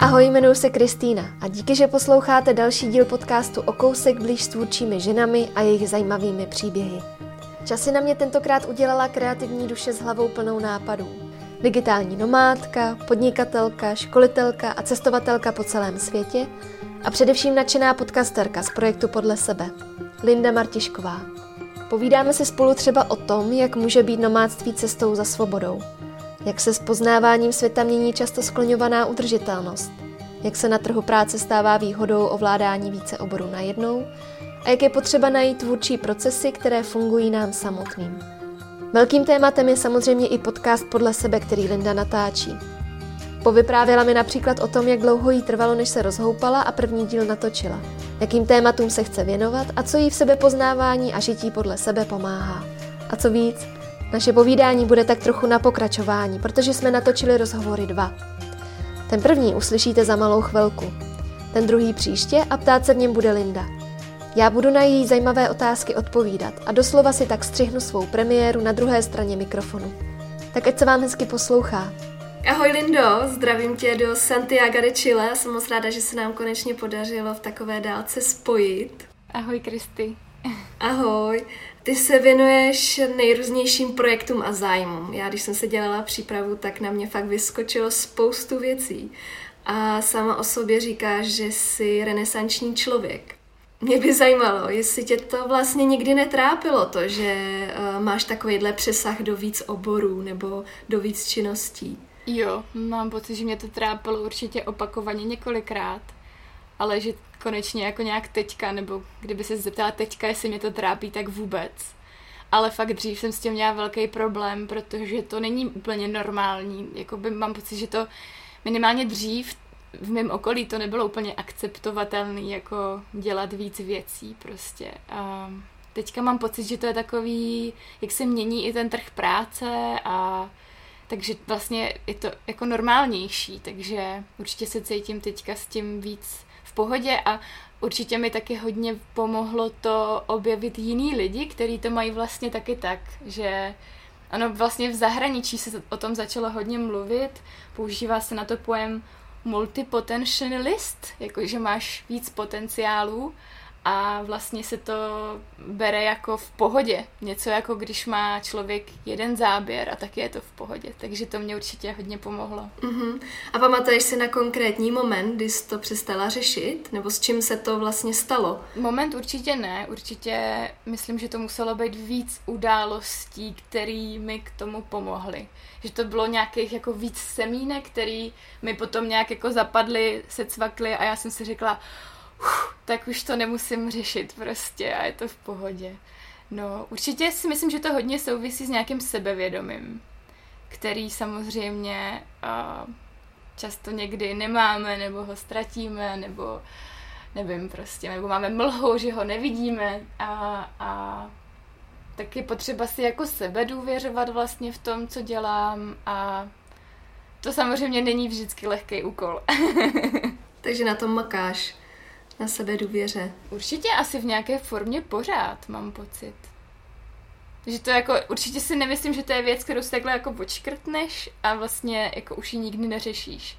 Ahoj, jmenuji se Kristýna a díky, že posloucháte další díl podcastu o kousek blíž s tvůrčími ženami a jejich zajímavými příběhy. Časy na mě tentokrát udělala kreativní duše s hlavou plnou nápadů. Digitální nomádka, podnikatelka, školitelka a cestovatelka po celém světě a především nadšená podcasterka z projektu Podle sebe, Linda Martišková. Povídáme si spolu třeba o tom, jak může být nomádství cestou za svobodou – jak se s poznáváním světa mění často skloňovaná udržitelnost, jak se na trhu práce stává výhodou ovládání více oborů najednou a jak je potřeba najít tvůrčí procesy, které fungují nám samotným. Velkým tématem je samozřejmě i podcast podle sebe, který Linda natáčí. Povyprávěla mi například o tom, jak dlouho jí trvalo, než se rozhoupala a první díl natočila, jakým tématům se chce věnovat a co jí v sebepoznávání a žití podle sebe pomáhá. A co víc, naše povídání bude tak trochu na pokračování, protože jsme natočili rozhovory dva. Ten první uslyšíte za malou chvilku, ten druhý příště a ptát se v něm bude Linda. Já budu na její zajímavé otázky odpovídat a doslova si tak střihnu svou premiéru na druhé straně mikrofonu. Tak ať se vám hezky poslouchá. Ahoj Lindo, zdravím tě do Santiago de Chile. Jsem moc ráda, že se nám konečně podařilo v takové dálce spojit. Ahoj Kristy. Ahoj. Ty se věnuješ nejrůznějším projektům a zájmům. Já, když jsem se dělala přípravu, tak na mě fakt vyskočilo spoustu věcí. A sama o sobě říkáš, že jsi renesanční člověk. Mě by zajímalo, jestli tě to vlastně nikdy netrápilo, to, že uh, máš takovýhle přesah do víc oborů nebo do víc činností. Jo, mám pocit, že mě to trápilo určitě opakovaně několikrát, ale že konečně jako nějak teďka, nebo kdyby se zeptala teďka, jestli mě to trápí, tak vůbec. Ale fakt dřív jsem s tím měla velký problém, protože to není úplně normální. Jakoby mám pocit, že to minimálně dřív v mém okolí to nebylo úplně akceptovatelné, jako dělat víc věcí prostě. A teďka mám pocit, že to je takový, jak se mění i ten trh práce a takže vlastně je to jako normálnější, takže určitě se cítím teďka s tím víc pohodě a určitě mi taky hodně pomohlo to objevit jiný lidi, kteří to mají vlastně taky tak, že ano, vlastně v zahraničí se o tom začalo hodně mluvit, používá se na to pojem multipotentialist, jakože máš víc potenciálů a vlastně se to bere jako v pohodě. Něco jako když má člověk jeden záběr a taky je to v pohodě. Takže to mě určitě hodně pomohlo. Uh-huh. A pamatuješ si na konkrétní moment, kdy jsi to přestala řešit? Nebo s čím se to vlastně stalo? Moment určitě ne. Určitě myslím, že to muselo být víc událostí, které mi k tomu pomohly. Že to bylo nějakých jako víc semínek, který mi potom nějak jako zapadly, se cvakly a já jsem si řekla, tak už to nemusím řešit prostě a je to v pohodě. No, určitě si myslím, že to hodně souvisí s nějakým sebevědomím, který samozřejmě uh, často někdy nemáme, nebo ho ztratíme, nebo nevím prostě, nebo máme mlhu, že ho nevidíme a, a tak je potřeba si jako sebe důvěřovat vlastně v tom, co dělám a to samozřejmě není vždycky lehký úkol. Takže na tom makáš na sebe důvěře. Určitě asi v nějaké formě pořád, mám pocit. Že to jako, určitě si nemyslím, že to je věc, kterou si takhle jako počkrtneš a vlastně jako už ji nikdy neřešíš.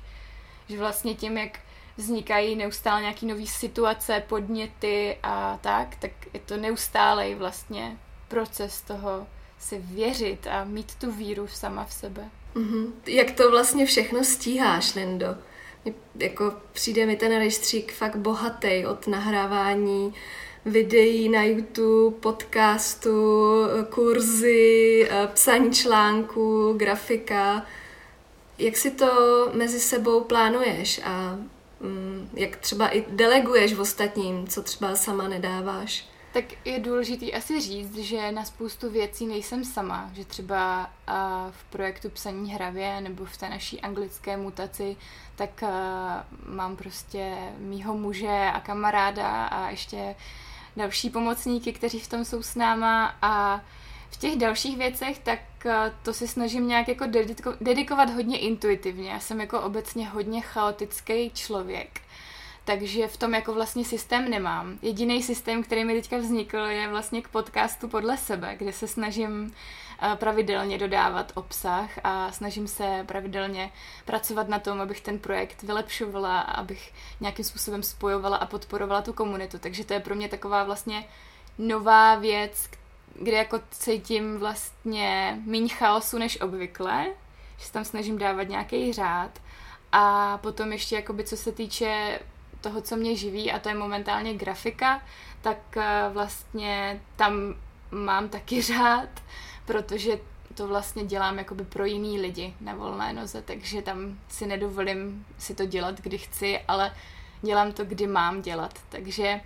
Že vlastně tím, jak vznikají neustále nějaký nové situace, podněty a tak, tak je to neustálej vlastně proces toho si věřit a mít tu víru sama v sebe. Mm-hmm. Jak to vlastně všechno stíháš, Lindo? Jako přijde mi ten rejstřík fakt bohatý od nahrávání videí na YouTube, podcastu, kurzy, eh, psaní článků, grafika. Jak si to mezi sebou plánuješ a mm, jak třeba i deleguješ v ostatním, co třeba sama nedáváš? Tak je důležité asi říct, že na spoustu věcí nejsem sama, že třeba v projektu Psaní hravě nebo v té naší anglické mutaci, tak mám prostě mýho muže a kamaráda a ještě další pomocníky, kteří v tom jsou s náma a v těch dalších věcech, tak to si snažím nějak jako dedikovat hodně intuitivně. Já jsem jako obecně hodně chaotický člověk takže v tom jako vlastně systém nemám. Jediný systém, který mi teďka vznikl, je vlastně k podcastu podle sebe, kde se snažím pravidelně dodávat obsah a snažím se pravidelně pracovat na tom, abych ten projekt vylepšovala, abych nějakým způsobem spojovala a podporovala tu komunitu. Takže to je pro mě taková vlastně nová věc, kde jako cítím vlastně méně chaosu než obvykle, že se tam snažím dávat nějaký řád. A potom ještě, jakoby, co se týče toho, co mě živí, a to je momentálně grafika, tak eh, vlastně tam mám taky řád, protože to vlastně dělám jakoby pro jiný lidi na volné noze, takže tam si nedovolím si to dělat, kdy chci, ale dělám to, kdy mám dělat. Takže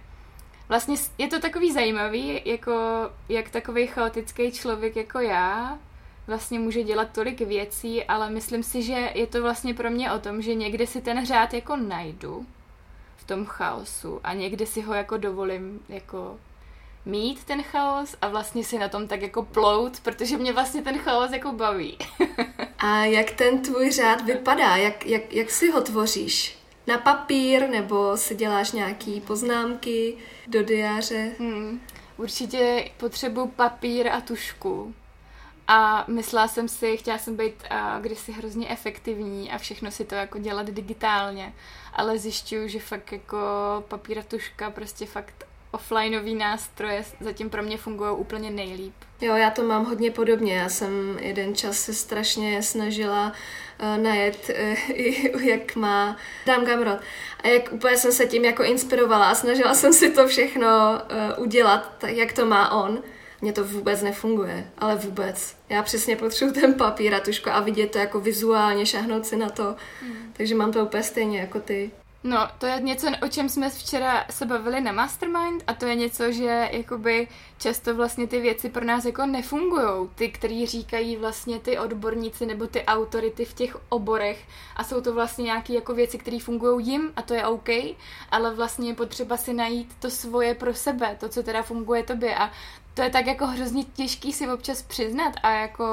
vlastně je to takový zajímavý, jako jak takový chaotický člověk jako já vlastně může dělat tolik věcí, ale myslím si, že je to vlastně pro mě o tom, že někde si ten řád jako najdu v tom chaosu a někde si ho jako dovolím jako mít ten chaos a vlastně si na tom tak jako plout, protože mě vlastně ten chaos jako baví. a jak ten tvůj řád vypadá? Jak, jak, jak si ho tvoříš? Na papír nebo si děláš nějaký poznámky do diáře? Hmm, určitě potřebuji papír a tušku. A myslela jsem si, chtěla jsem být uh, kdysi hrozně efektivní a všechno si to jako dělat digitálně, ale zjišťuju, že fakt jako papír a tuška prostě fakt offlineový nástroje zatím pro mě fungují úplně nejlíp. Jo, já to mám hodně podobně. Já jsem jeden čas se strašně snažila uh, najet, uh, jak má Dám Gamrot. A jak úplně jsem se tím jako inspirovala a snažila jsem si to všechno uh, udělat, tak jak to má on. Mně to vůbec nefunguje, ale vůbec. Já přesně potřebuji ten papír a tušku a vidět to jako vizuálně, šahnout si na to. Mm. Takže mám to úplně stejně jako ty. No, to je něco, o čem jsme včera se bavili na Mastermind a to je něco, že jakoby často vlastně ty věci pro nás jako nefungujou. Ty, který říkají vlastně ty odborníci nebo ty autority v těch oborech a jsou to vlastně nějaké jako věci, které fungují jim a to je OK, ale vlastně je potřeba si najít to svoje pro sebe, to, co teda funguje tobě a to je tak jako hrozně těžký si občas přiznat a jako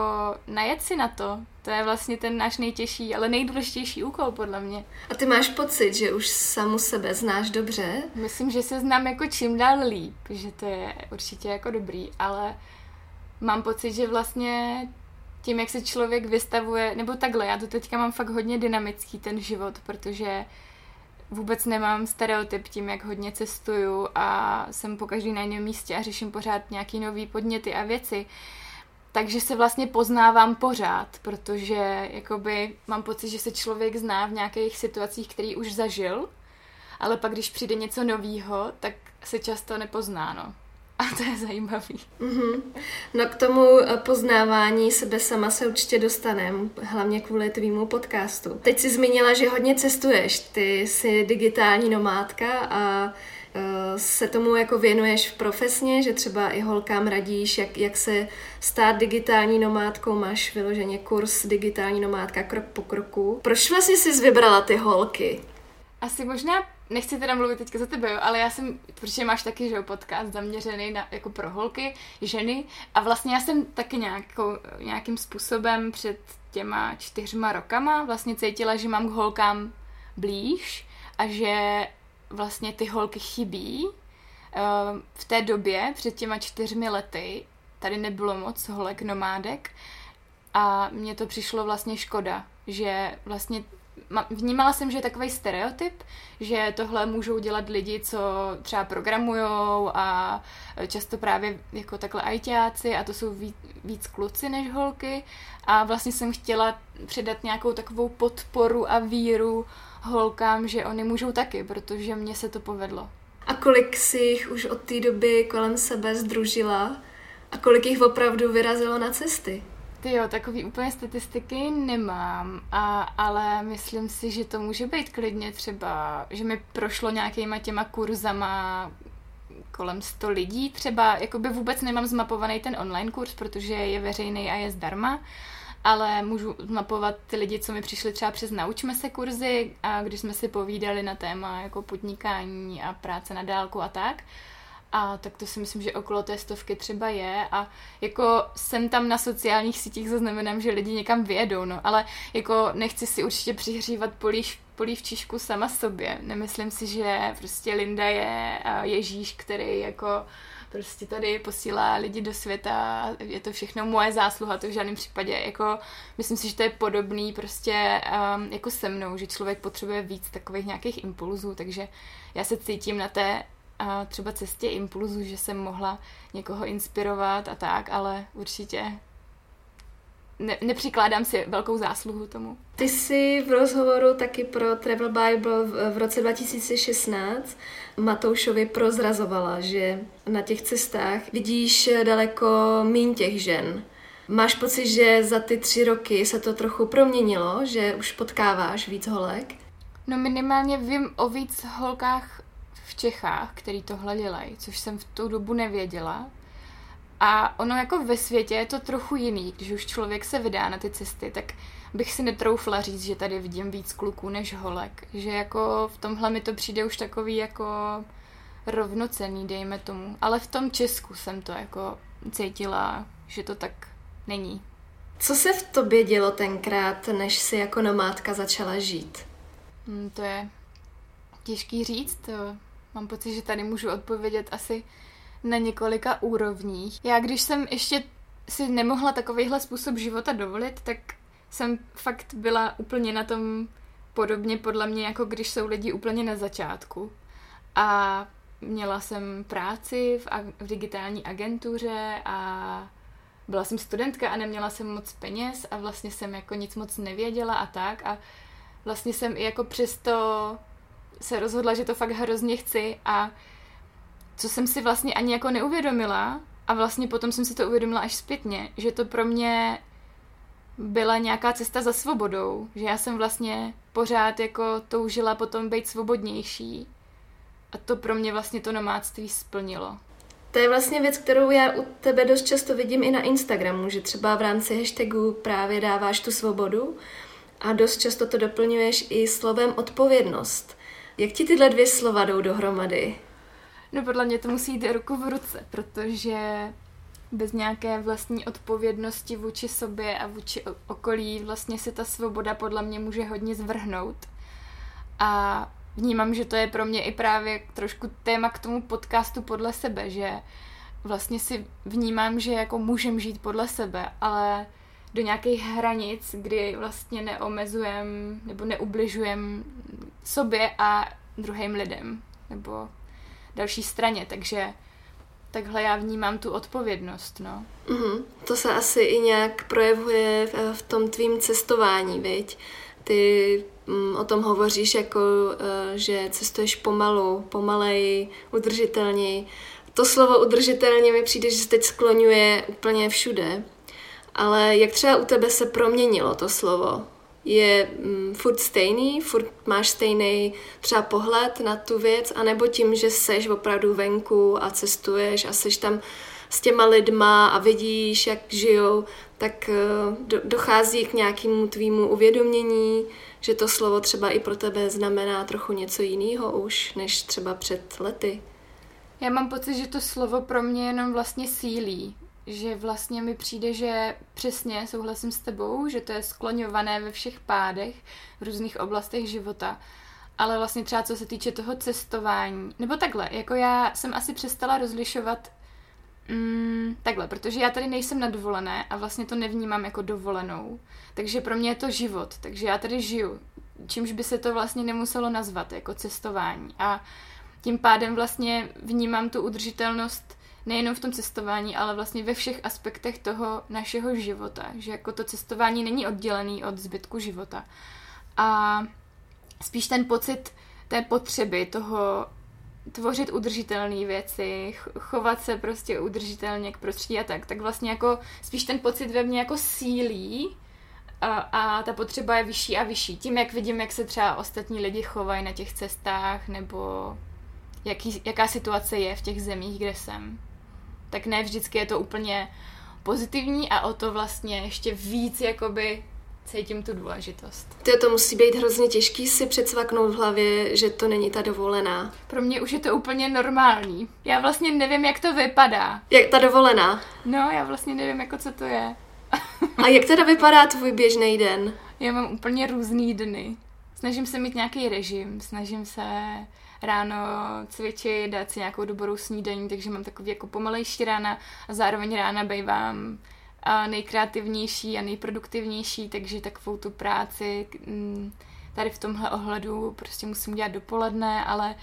najet si na to. To je vlastně ten náš nejtěžší, ale nejdůležitější úkol podle mě. A ty máš pocit, že už samu sebe znáš dobře? Myslím, že se znám jako čím dál líp, že to je určitě jako dobrý, ale mám pocit, že vlastně tím, jak se člověk vystavuje, nebo takhle, já to teďka mám fakt hodně dynamický ten život, protože vůbec nemám stereotyp tím, jak hodně cestuju a jsem po každý na jiném místě a řeším pořád nějaký nový podněty a věci. Takže se vlastně poznávám pořád, protože jakoby mám pocit, že se člověk zná v nějakých situacích, který už zažil, ale pak když přijde něco novýho, tak se často nepozná, no. A to je zajímavý. Mm-hmm. No k tomu eh, poznávání sebe sama se určitě dostaneme, hlavně kvůli tvýmu podcastu. Teď jsi zmínila, že hodně cestuješ, ty jsi digitální nomádka a uh, se tomu jako věnuješ profesně, že třeba i holkám radíš, jak, jak se stát digitální nomádkou, máš vyloženě kurz digitální nomádka krok po kroku. Proč vlastně jsi vybrala ty holky? Asi možná nechci teda mluvit teďka za tebe, jo, ale já jsem, protože máš taky, že jo, podcast zaměřený na, jako pro holky, ženy a vlastně já jsem taky nějakou, nějakým způsobem před těma čtyřma rokama vlastně cítila, že mám k holkám blíž a že vlastně ty holky chybí. Ehm, v té době, před těma čtyřmi lety, tady nebylo moc holek nomádek a mně to přišlo vlastně škoda, že vlastně vnímala jsem, že je takový stereotyp, že tohle můžou dělat lidi, co třeba programujou a často právě jako takhle ajťáci a to jsou víc, víc kluci než holky a vlastně jsem chtěla předat nějakou takovou podporu a víru holkám, že oni můžou taky, protože mně se to povedlo. A kolik si jich už od té doby kolem sebe združila a kolik jich opravdu vyrazilo na cesty? Ty jo, takový úplně statistiky nemám, a, ale myslím si, že to může být klidně třeba, že mi prošlo nějakýma těma kurzama kolem 100 lidí třeba, jakoby vůbec nemám zmapovaný ten online kurz, protože je veřejný a je zdarma, ale můžu zmapovat ty lidi, co mi přišli třeba přes Naučme se kurzy, a když jsme si povídali na téma jako podnikání a práce na dálku a tak. A tak to si myslím, že okolo té stovky třeba je. A jako jsem tam na sociálních sítích zaznamenám, že lidi někam vyjedou, no, ale jako nechci si určitě přihřívat polív, polívčišku sama sobě. Nemyslím si, že prostě Linda je Ježíš, který jako prostě tady posílá lidi do světa, je to všechno moje zásluha, to v žádném případě, jako myslím si, že to je podobný prostě um, jako se mnou, že člověk potřebuje víc takových nějakých impulzů, takže já se cítím na té uh, třeba cestě impulzů, že jsem mohla někoho inspirovat a tak, ale určitě ne, nepřikládám si velkou zásluhu tomu. Ty jsi v rozhovoru taky pro Travel Bible v, roce 2016 Matoušovi prozrazovala, že na těch cestách vidíš daleko míň těch žen. Máš pocit, že za ty tři roky se to trochu proměnilo, že už potkáváš víc holek? No minimálně vím o víc holkách v Čechách, který to dělají, což jsem v tu dobu nevěděla. A ono jako ve světě je to trochu jiný, když už člověk se vydá na ty cesty, tak bych si netroufla říct, že tady vidím víc kluků než holek. Že jako v tomhle mi to přijde už takový jako rovnocený, dejme tomu. Ale v tom Česku jsem to jako cítila, že to tak není. Co se v tobě dělo tenkrát, než si jako nomádka začala žít? Hmm, to je těžký říct. Mám pocit, že tady můžu odpovědět asi na několika úrovních. Já když jsem ještě si nemohla takovýhle způsob života dovolit, tak jsem fakt byla úplně na tom podobně podle mě, jako když jsou lidi úplně na začátku. A měla jsem práci v, ag- v digitální agentuře a byla jsem studentka a neměla jsem moc peněz a vlastně jsem jako nic moc nevěděla a tak a vlastně jsem i jako přesto se rozhodla, že to fakt hrozně chci a co jsem si vlastně ani jako neuvědomila a vlastně potom jsem si to uvědomila až zpětně, že to pro mě byla nějaká cesta za svobodou, že já jsem vlastně pořád jako toužila potom být svobodnější a to pro mě vlastně to nomádství splnilo. To je vlastně věc, kterou já u tebe dost často vidím i na Instagramu, že třeba v rámci hashtagu právě dáváš tu svobodu a dost často to doplňuješ i slovem odpovědnost. Jak ti tyhle dvě slova jdou dohromady? No podle mě to musí jít ruku v ruce, protože bez nějaké vlastní odpovědnosti vůči sobě a vůči okolí vlastně se ta svoboda podle mě může hodně zvrhnout. A vnímám, že to je pro mě i právě trošku téma k tomu podcastu podle sebe, že vlastně si vnímám, že jako můžem žít podle sebe, ale do nějakých hranic, kdy vlastně neomezujem nebo neubližujem sobě a druhým lidem, nebo další straně, takže takhle já vnímám tu odpovědnost, no. Mm-hmm. To se asi i nějak projevuje v, v tom tvým cestování, viď? Ty mm, o tom hovoříš jako, uh, že cestuješ pomalu, pomaleji, udržitelněji. To slovo udržitelně mi přijde, že se teď skloňuje úplně všude. Ale jak třeba u tebe se proměnilo to slovo? je mm, furt stejný, furt máš stejný třeba pohled na tu věc, anebo tím, že seš opravdu venku a cestuješ a seš tam s těma lidma a vidíš, jak žijou, tak uh, do, dochází k nějakému tvýmu uvědomění, že to slovo třeba i pro tebe znamená trochu něco jiného už, než třeba před lety. Já mám pocit, že to slovo pro mě jenom vlastně sílí, že vlastně mi přijde, že přesně souhlasím s tebou, že to je skloňované ve všech pádech v různých oblastech života. Ale vlastně třeba co se týče toho cestování, nebo takhle, jako já jsem asi přestala rozlišovat mm, takhle, protože já tady nejsem na dovolené a vlastně to nevnímám jako dovolenou. Takže pro mě je to život, takže já tady žiju, čímž by se to vlastně nemuselo nazvat jako cestování. A tím pádem vlastně vnímám tu udržitelnost nejenom v tom cestování, ale vlastně ve všech aspektech toho našeho života, že jako to cestování není oddělený od zbytku života. A spíš ten pocit té potřeby toho tvořit udržitelné věci, chovat se prostě udržitelně k prostředí a tak, tak vlastně jako spíš ten pocit ve mně jako sílí a, a ta potřeba je vyšší a vyšší. Tím, jak vidím, jak se třeba ostatní lidi chovají na těch cestách, nebo jaký, jaká situace je v těch zemích, kde jsem tak ne vždycky je to úplně pozitivní a o to vlastně ještě víc jakoby cítím tu důležitost. Ty to musí být hrozně těžký si předsvaknout v hlavě, že to není ta dovolená. Pro mě už je to úplně normální. Já vlastně nevím, jak to vypadá. Jak ta dovolená? No, já vlastně nevím, jako co to je. A jak teda vypadá tvůj běžný den? Já mám úplně různý dny. Snažím se mít nějaký režim, snažím se ráno cvičit, dát si nějakou dobrou snídaní, takže mám takový jako pomalejší rána a zároveň rána bývám a nejkreativnější a nejproduktivnější, takže takovou tu práci mm, tady v tomhle ohledu prostě musím dělat dopoledne, ale a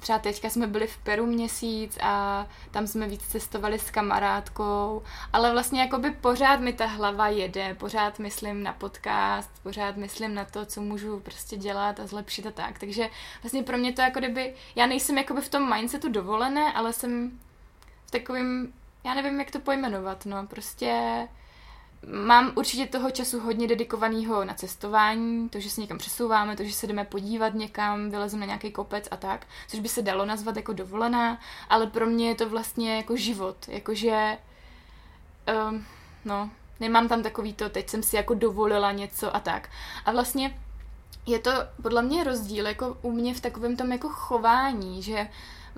třeba teďka jsme byli v Peru měsíc a tam jsme víc cestovali s kamarádkou, ale vlastně jakoby pořád mi ta hlava jede, pořád myslím na podcast, pořád myslím na to, co můžu prostě dělat a zlepšit a tak. Takže vlastně pro mě to jako kdyby, já nejsem jakoby v tom mindsetu dovolené, ale jsem v takovým, já nevím, jak to pojmenovat, no, prostě Mám určitě toho času hodně dedikovaného na cestování, to, že se někam přesouváme, to, že se jdeme podívat někam, vylezeme na nějaký kopec a tak, což by se dalo nazvat jako dovolená, ale pro mě je to vlastně jako život, jakože, um, no, nemám tam takový to, teď jsem si jako dovolila něco a tak. A vlastně je to podle mě rozdíl jako u mě v takovém tom jako chování, že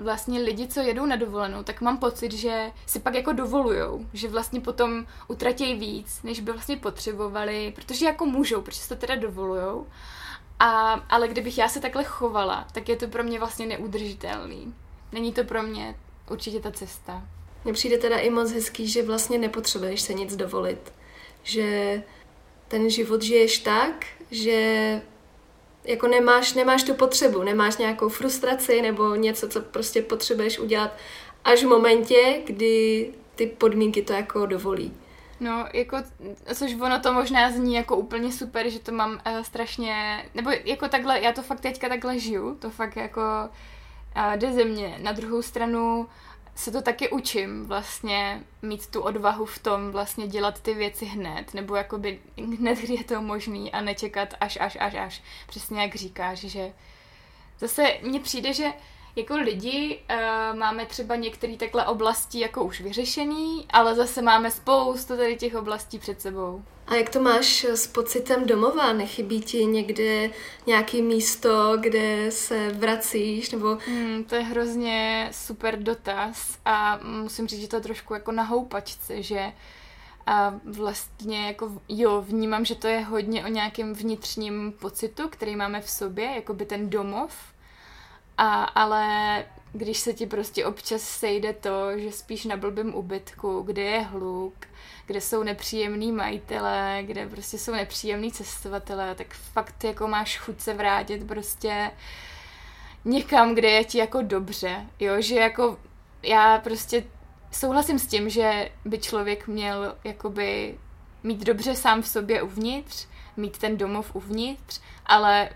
vlastně lidi, co jedou na dovolenou, tak mám pocit, že si pak jako dovolujou, že vlastně potom utratějí víc, než by vlastně potřebovali, protože jako můžou, protože to teda dovolujou. A, ale kdybych já se takhle chovala, tak je to pro mě vlastně neudržitelný. Není to pro mě určitě ta cesta. Mně přijde teda i moc hezký, že vlastně nepotřebuješ se nic dovolit. Že ten život žiješ tak, že jako nemáš, nemáš tu potřebu, nemáš nějakou frustraci nebo něco, co prostě potřebuješ udělat až v momentě, kdy ty podmínky to jako dovolí. No, jako, což ono to možná zní jako úplně super, že to mám uh, strašně, nebo jako takhle, já to fakt teďka takhle žiju, to fakt jako uh, jde ze mě. Na druhou stranu se to taky učím vlastně mít tu odvahu v tom vlastně dělat ty věci hned, nebo jakoby hned, kdy je to možný a nečekat až, až, až, až. Přesně jak říkáš, že zase mně přijde, že jako lidi uh, máme třeba některé takhle oblasti jako už vyřešený, ale zase máme spoustu tady těch oblastí před sebou. A jak to máš s pocitem domova? Nechybí ti někde nějaké místo, kde se vracíš? Nebo... Hmm, to je hrozně super dotaz a musím říct, že to je trošku jako na houpačce, že a vlastně jako jo, vnímám, že to je hodně o nějakém vnitřním pocitu, který máme v sobě, jako by ten domov, a, ale když se ti prostě občas sejde to, že spíš na blbém ubytku, kde je hluk, kde jsou nepříjemní majitelé, kde prostě jsou nepříjemní cestovatelé, tak fakt jako máš chuť se vrátit prostě někam, kde je ti jako dobře, jo, že jako já prostě souhlasím s tím, že by člověk měl jakoby mít dobře sám v sobě uvnitř, mít ten domov uvnitř, ale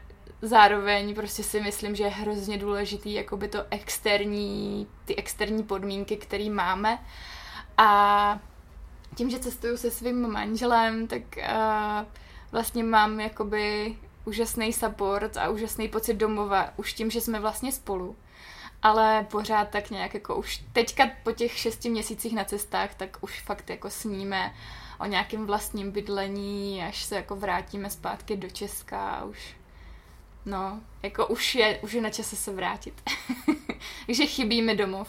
zároveň prostě si myslím, že je hrozně důležitý jakoby to externí, ty externí podmínky, které máme a tím, že cestuju se svým manželem, tak uh, vlastně mám jakoby úžasný support a úžasný pocit domova už tím, že jsme vlastně spolu. Ale pořád tak nějak jako už teďka po těch šesti měsících na cestách, tak už fakt jako sníme o nějakém vlastním bydlení, až se jako vrátíme zpátky do Česka už No, jako už je, už je na čase se vrátit. Takže chybí mi domov.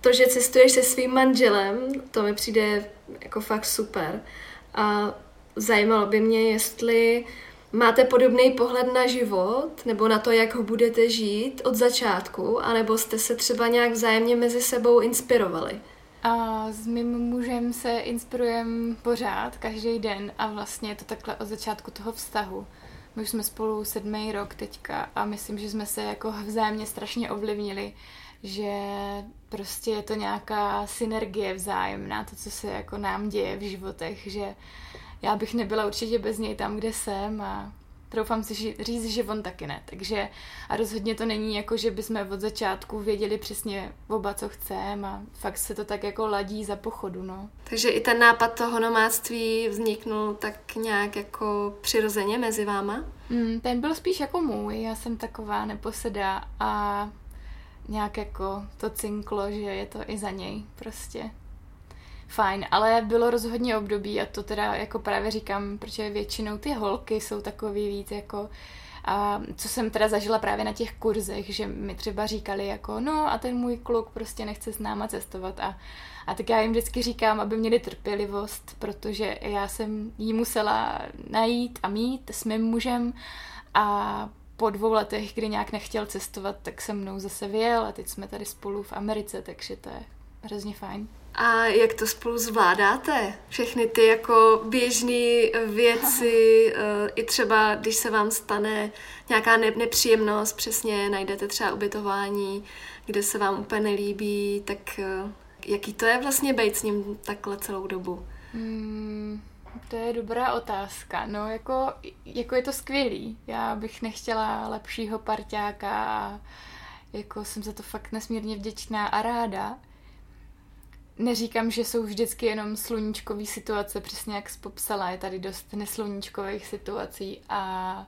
To, že cestuješ se svým manželem, to mi přijde jako fakt super. A zajímalo by mě, jestli máte podobný pohled na život, nebo na to, jak ho budete žít od začátku, anebo jste se třeba nějak vzájemně mezi sebou inspirovali. A s mým mužem se inspirujeme pořád, každý den a vlastně je to takhle od začátku toho vztahu. My už jsme spolu sedmý rok teďka a myslím, že jsme se jako vzájemně strašně ovlivnili, že prostě je to nějaká synergie vzájemná, to, co se jako nám děje v životech, že já bych nebyla určitě bez něj tam, kde jsem a troufám si říct, že on taky ne. Takže a rozhodně to není jako, že bychom od začátku věděli přesně oba, co chceme a fakt se to tak jako ladí za pochodu, no. Takže i ten nápad toho nomádství vzniknul tak nějak jako přirozeně mezi váma? Mm, ten byl spíš jako můj, já jsem taková neposedá a nějak jako to cinklo, že je to i za něj prostě fajn, ale bylo rozhodně období a to teda jako právě říkám, protože většinou ty holky jsou takový víc jako a co jsem teda zažila právě na těch kurzech, že mi třeba říkali jako, no a ten můj kluk prostě nechce s náma cestovat a, a tak já jim vždycky říkám, aby měli trpělivost, protože já jsem jí musela najít a mít s mým mužem a po dvou letech, kdy nějak nechtěl cestovat, tak se mnou zase vyjel a teď jsme tady spolu v Americe, takže to je hrozně fajn. A jak to spolu zvládáte? Všechny ty jako běžné věci, eh, i třeba když se vám stane nějaká nepříjemnost, přesně najdete třeba ubytování, kde se vám úplně nelíbí, tak eh, jaký to je vlastně být s ním takhle celou dobu? Hmm, to je dobrá otázka. No, jako, jako je to skvělý. Já bych nechtěla lepšího parťáka a jako jsem za to fakt nesmírně vděčná a ráda. Neříkám, že jsou vždycky jenom sluníčkové situace, přesně jak jsi popsala, je tady dost nesluníčkových situací a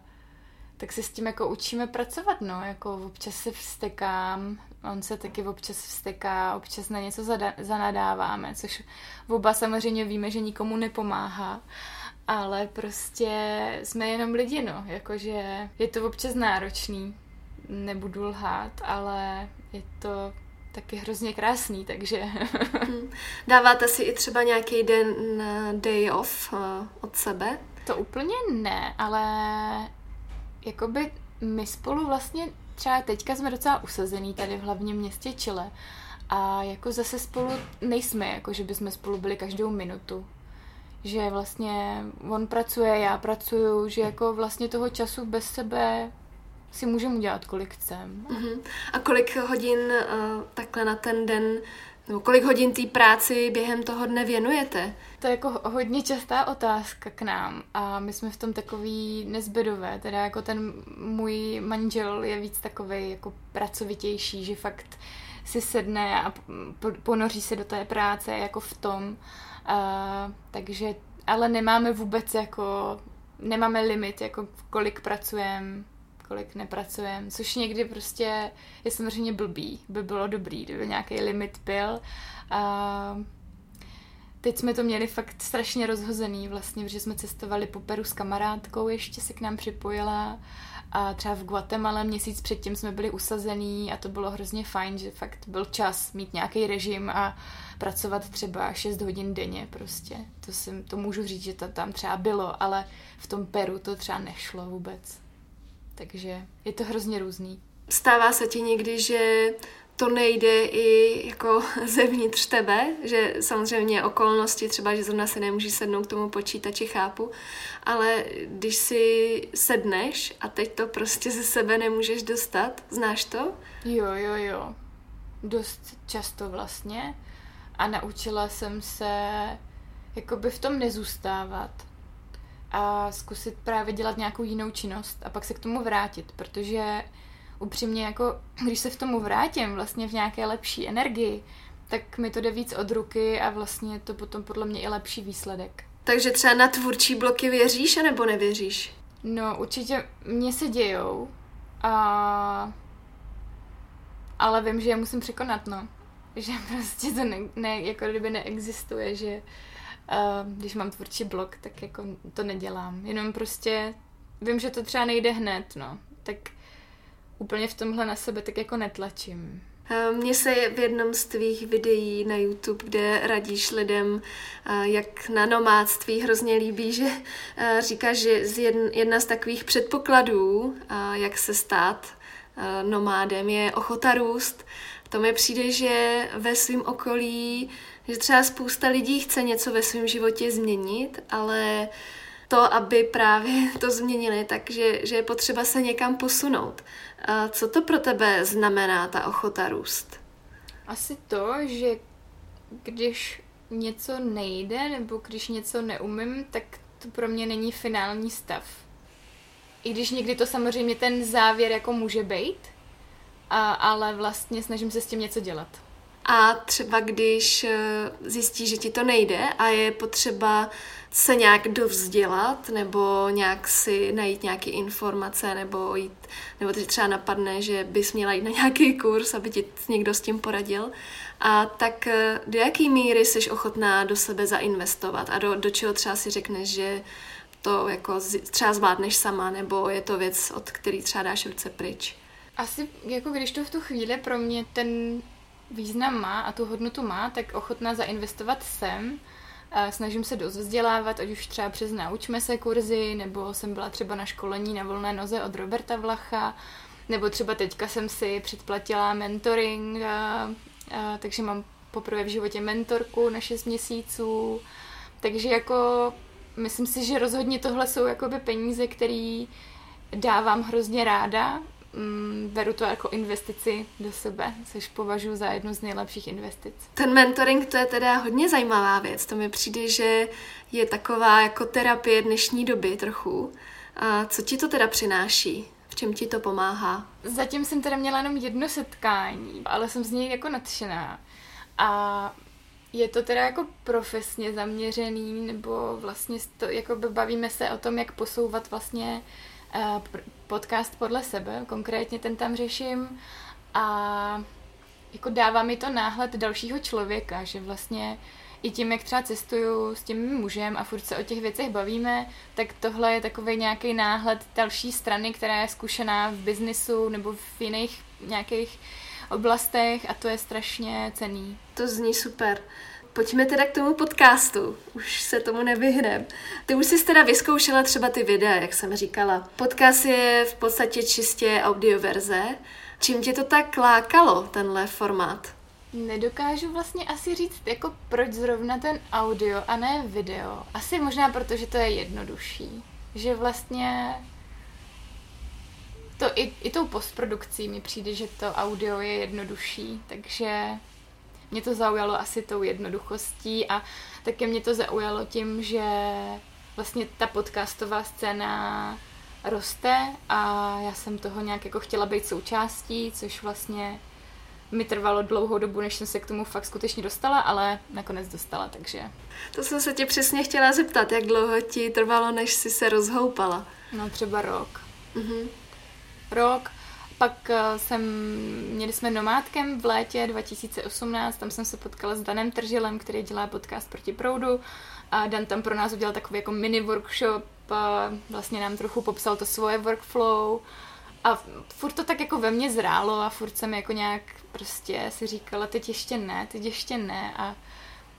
tak se s tím jako učíme pracovat, no, jako občas se vstekám, on se taky občas vsteká, občas na něco zanadáváme, což oba samozřejmě víme, že nikomu nepomáhá, ale prostě jsme jenom lidi, no, jakože je to občas náročný, nebudu lhát, ale je to taky hrozně krásný, takže... Hmm. Dáváte si i třeba nějaký den day off uh, od sebe? To úplně ne, ale jakoby my spolu vlastně třeba teďka jsme docela usazený tady v hlavním městě Chile a jako zase spolu nejsme, jako že bychom spolu byli každou minutu. Že vlastně on pracuje, já pracuju, že jako vlastně toho času bez sebe si můžeme udělat, kolik chcem. Uh-huh. A kolik hodin uh, takhle na ten den, nebo kolik hodin té práci během toho dne věnujete? To je jako hodně častá otázka k nám a my jsme v tom takový nezbedové, teda jako ten můj manžel je víc takový jako pracovitější, že fakt si sedne a ponoří se do té práce jako v tom, uh, takže ale nemáme vůbec jako, nemáme limit, jako kolik pracujeme, kolik nepracujeme, což někdy prostě je samozřejmě blbý, by bylo dobrý, kdyby nějaký limit byl. Uh, teď jsme to měli fakt strašně rozhozený vlastně, protože jsme cestovali po Peru s kamarádkou, ještě se k nám připojila a třeba v Guatemala měsíc předtím jsme byli usazený a to bylo hrozně fajn, že fakt byl čas mít nějaký režim a pracovat třeba 6 hodin denně prostě. To, jsem, to můžu říct, že to tam třeba bylo, ale v tom Peru to třeba nešlo vůbec. Takže je to hrozně různý. Stává se ti někdy, že to nejde i jako zevnitř tebe, že samozřejmě okolnosti, třeba, že zrovna se nemůžeš sednout k tomu počítači, chápu, ale když si sedneš a teď to prostě ze sebe nemůžeš dostat, znáš to? Jo, jo, jo. Dost často vlastně. A naučila jsem se jakoby v tom nezůstávat a zkusit právě dělat nějakou jinou činnost a pak se k tomu vrátit, protože upřímně jako, když se v tomu vrátím vlastně v nějaké lepší energii, tak mi to jde víc od ruky a vlastně je to potom podle mě i lepší výsledek. Takže třeba na tvůrčí bloky věříš nebo nevěříš? No, určitě mě se dějou, a... ale vím, že je musím překonat, no. Že prostě to ne, ne, jako kdyby neexistuje, že když mám tvůrčí blok, tak jako to nedělám. Jenom prostě vím, že to třeba nejde hned, no. Tak úplně v tomhle na sebe tak jako netlačím. Mně se v jednom z tvých videí na YouTube, kde radíš lidem, jak na nomádství hrozně líbí, že říkáš, že jedna z takových předpokladů, jak se stát nomádem, je ochota růst. To mi přijde, že ve svém okolí, že třeba spousta lidí chce něco ve svém životě změnit, ale to, aby právě to změnili, takže že je potřeba se někam posunout. A co to pro tebe znamená, ta ochota růst? Asi to, že když něco nejde, nebo když něco neumím, tak to pro mě není finální stav. I když někdy to samozřejmě ten závěr jako může být, a, ale vlastně snažím se s tím něco dělat. A třeba když eh, zjistíš, že ti to nejde a je potřeba se nějak dovzdělat nebo nějak si najít nějaké informace nebo jít, nebo ti třeba napadne, že bys měla jít na nějaký kurz, aby ti někdo s tím poradil. A tak eh, do jaký míry jsi ochotná do sebe zainvestovat a do, do čeho třeba si řekneš, že to jako třeba zvládneš sama, nebo je to věc, od který třeba dáš ruce pryč? Asi jako když to v tu chvíli pro mě ten význam má a tu hodnotu má, tak ochotná zainvestovat sem, snažím se dost vzdělávat, ať už třeba přes Naučme se kurzy, nebo jsem byla třeba na školení na volné noze od Roberta Vlacha, nebo třeba teďka jsem si předplatila mentoring, a, a, takže mám poprvé v životě mentorku na 6 měsíců. Takže jako myslím si, že rozhodně tohle jsou jakoby peníze, které dávám hrozně ráda. Mm, beru to jako investici do sebe, což považuji za jednu z nejlepších investic. Ten mentoring to je teda hodně zajímavá věc. To mi přijde, že je taková jako terapie dnešní doby trochu. A co ti to teda přináší? V čem ti to pomáhá? Zatím jsem teda měla jenom jedno setkání, ale jsem z něj jako nadšená. A je to teda jako profesně zaměřený, nebo vlastně to, jako bavíme se o tom, jak posouvat vlastně uh, podcast podle sebe, konkrétně ten tam řeším a jako dává mi to náhled dalšího člověka, že vlastně i tím, jak třeba cestuju s tím mužem a furt se o těch věcech bavíme, tak tohle je takový nějaký náhled další strany, která je zkušená v biznisu nebo v jiných nějakých oblastech a to je strašně cený. To zní super. Pojďme teda k tomu podcastu. Už se tomu nevyhnem. Ty už jsi teda vyzkoušela třeba ty videa, jak jsem říkala. Podcast je v podstatě čistě audioverze. Čím tě to tak lákalo, tenhle formát? Nedokážu vlastně asi říct, jako proč zrovna ten audio a ne video. Asi možná proto, že to je jednodušší. Že vlastně to i, i tou postprodukcí mi přijde, že to audio je jednodušší, takže mě to zaujalo asi tou jednoduchostí a také mě to zaujalo tím, že vlastně ta podcastová scéna roste a já jsem toho nějak jako chtěla být součástí, což vlastně mi trvalo dlouhou dobu, než jsem se k tomu fakt skutečně dostala, ale nakonec dostala, takže... To jsem se tě přesně chtěla zeptat, jak dlouho ti trvalo, než jsi se rozhoupala? No třeba rok. Mm-hmm. Rok pak eh, jsem, měli jsme nomádkem v létě 2018, tam jsem se potkala s Danem Tržilem, který dělá podcast proti proudu. A Dan tam pro nás udělal takový jako mini workshop a vlastně nám trochu popsal to svoje workflow. A furt to tak jako ve mně zrálo a furt jsem jako nějak prostě si říkala, teď ještě ne, teď ještě ne. A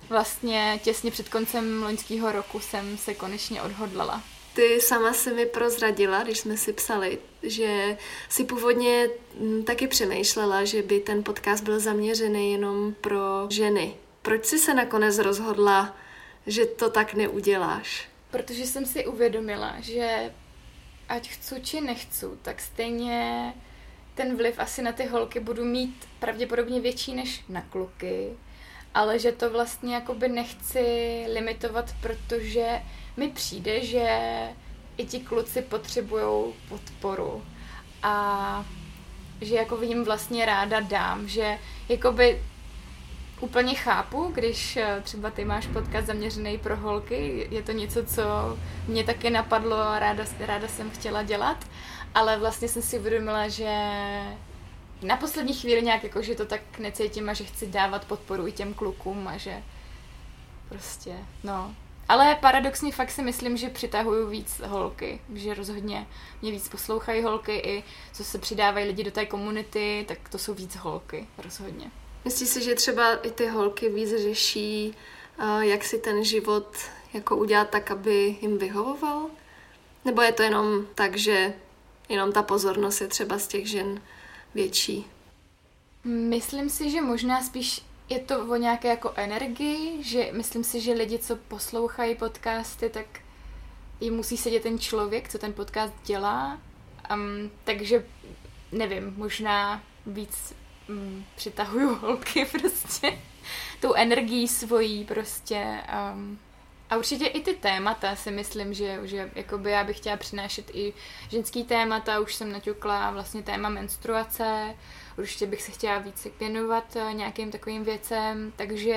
vlastně těsně před koncem loňského roku jsem se konečně odhodlala. Ty sama si mi prozradila, když jsme si psali, že si původně mm, taky přemýšlela, že by ten podcast byl zaměřený jenom pro ženy. Proč jsi se nakonec rozhodla, že to tak neuděláš? Protože jsem si uvědomila, že ať chci či nechci, tak stejně ten vliv asi na ty holky budu mít pravděpodobně větší než na kluky, ale že to vlastně jakoby nechci limitovat, protože mi přijde, že i ti kluci potřebují podporu a že jako jim vlastně ráda dám, že jakoby úplně chápu, když eh, třeba ty máš podcast zaměřený pro holky, je to něco, co mě taky napadlo a ráda, ráda jsem chtěla dělat, ale vlastně jsem si uvědomila, že na poslední chvíli nějak jako, že to tak necítím a že chci dávat podporu i těm klukům a že prostě, no, ale paradoxně fakt si myslím, že přitahuju víc holky, že rozhodně mě víc poslouchají holky i co se přidávají lidi do té komunity, tak to jsou víc holky, rozhodně. Myslíš si, že třeba i ty holky víc řeší, jak si ten život jako udělat tak, aby jim vyhovoval? Nebo je to jenom tak, že jenom ta pozornost je třeba z těch žen větší? Myslím si, že možná spíš je to o nějaké jako energii, že myslím si, že lidi, co poslouchají podcasty, tak jim musí sedět ten člověk, co ten podcast dělá. Um, takže nevím, možná víc um, přitahuju holky prostě tou energií svojí prostě. Um, a určitě i ty témata si myslím, že, že jakoby já bych chtěla přinášet i ženský témata, už jsem naťukla vlastně téma menstruace, určitě bych se chtěla více věnovat eh, nějakým takovým věcem, takže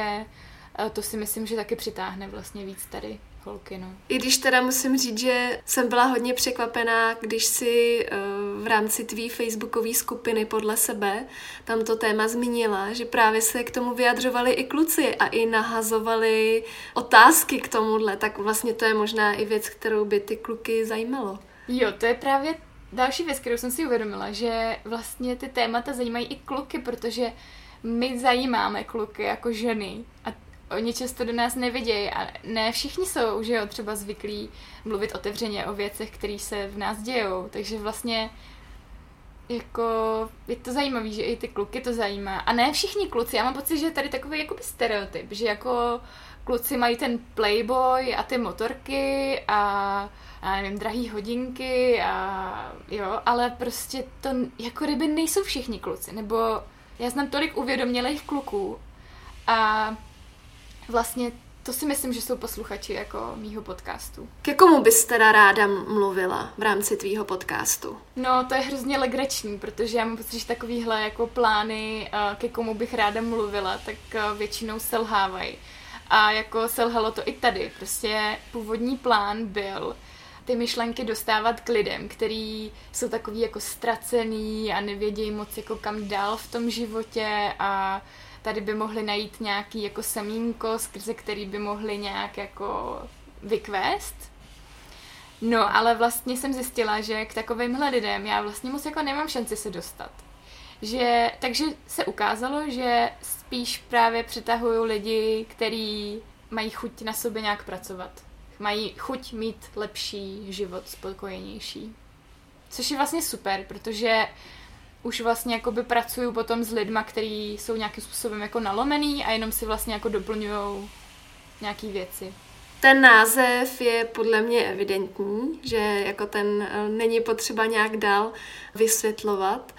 eh, to si myslím, že taky přitáhne vlastně víc tady holky, no. I když teda musím říct, že jsem byla hodně překvapená, když si uh, v rámci tvý facebookové skupiny podle sebe tam to téma zmínila, že právě se k tomu vyjadřovali i kluci a i nahazovali otázky k tomuhle, tak vlastně to je možná i věc, kterou by ty kluky zajímalo. Jo, to je právě další věc, kterou jsem si uvědomila, že vlastně ty témata zajímají i kluky, protože my zajímáme kluky jako ženy a oni často do nás nevidějí a ne všichni jsou, že jo, třeba zvyklí mluvit otevřeně o věcech, které se v nás dějou, takže vlastně jako je to zajímavé, že i ty kluky to zajímá. A ne všichni kluci, já mám pocit, že je tady takový jakoby stereotyp, že jako kluci mají ten playboy a ty motorky a, a nevím, drahý hodinky a jo, ale prostě to jako kdyby nejsou všichni kluci, nebo já znám tolik uvědomělých kluků a vlastně to si myslím, že jsou posluchači jako mýho podcastu. Ke komu bys teda ráda mluvila v rámci tvýho podcastu? No, to je hrozně legrační, protože já mám pocit, že takovýhle jako plány, ke komu bych ráda mluvila, tak většinou selhávají. A jako selhalo to i tady. Prostě původní plán byl ty myšlenky dostávat k lidem, který jsou takový jako ztracený a nevědějí moc jako kam dál v tom životě a tady by mohli najít nějaký jako semínko, skrze který by mohli nějak jako vykvést. No, ale vlastně jsem zjistila, že k takovýmhle lidem já vlastně moc jako nemám šanci se dostat. Že, takže se ukázalo, že spíš právě přitahují lidi, kteří mají chuť na sobě nějak pracovat. Mají chuť mít lepší život, spokojenější. Což je vlastně super, protože už vlastně jakoby pracuju potom s lidma, kteří jsou nějakým způsobem jako nalomený a jenom si vlastně jako doplňují nějaký věci. Ten název je podle mě evidentní, že jako ten eh, není potřeba nějak dál vysvětlovat.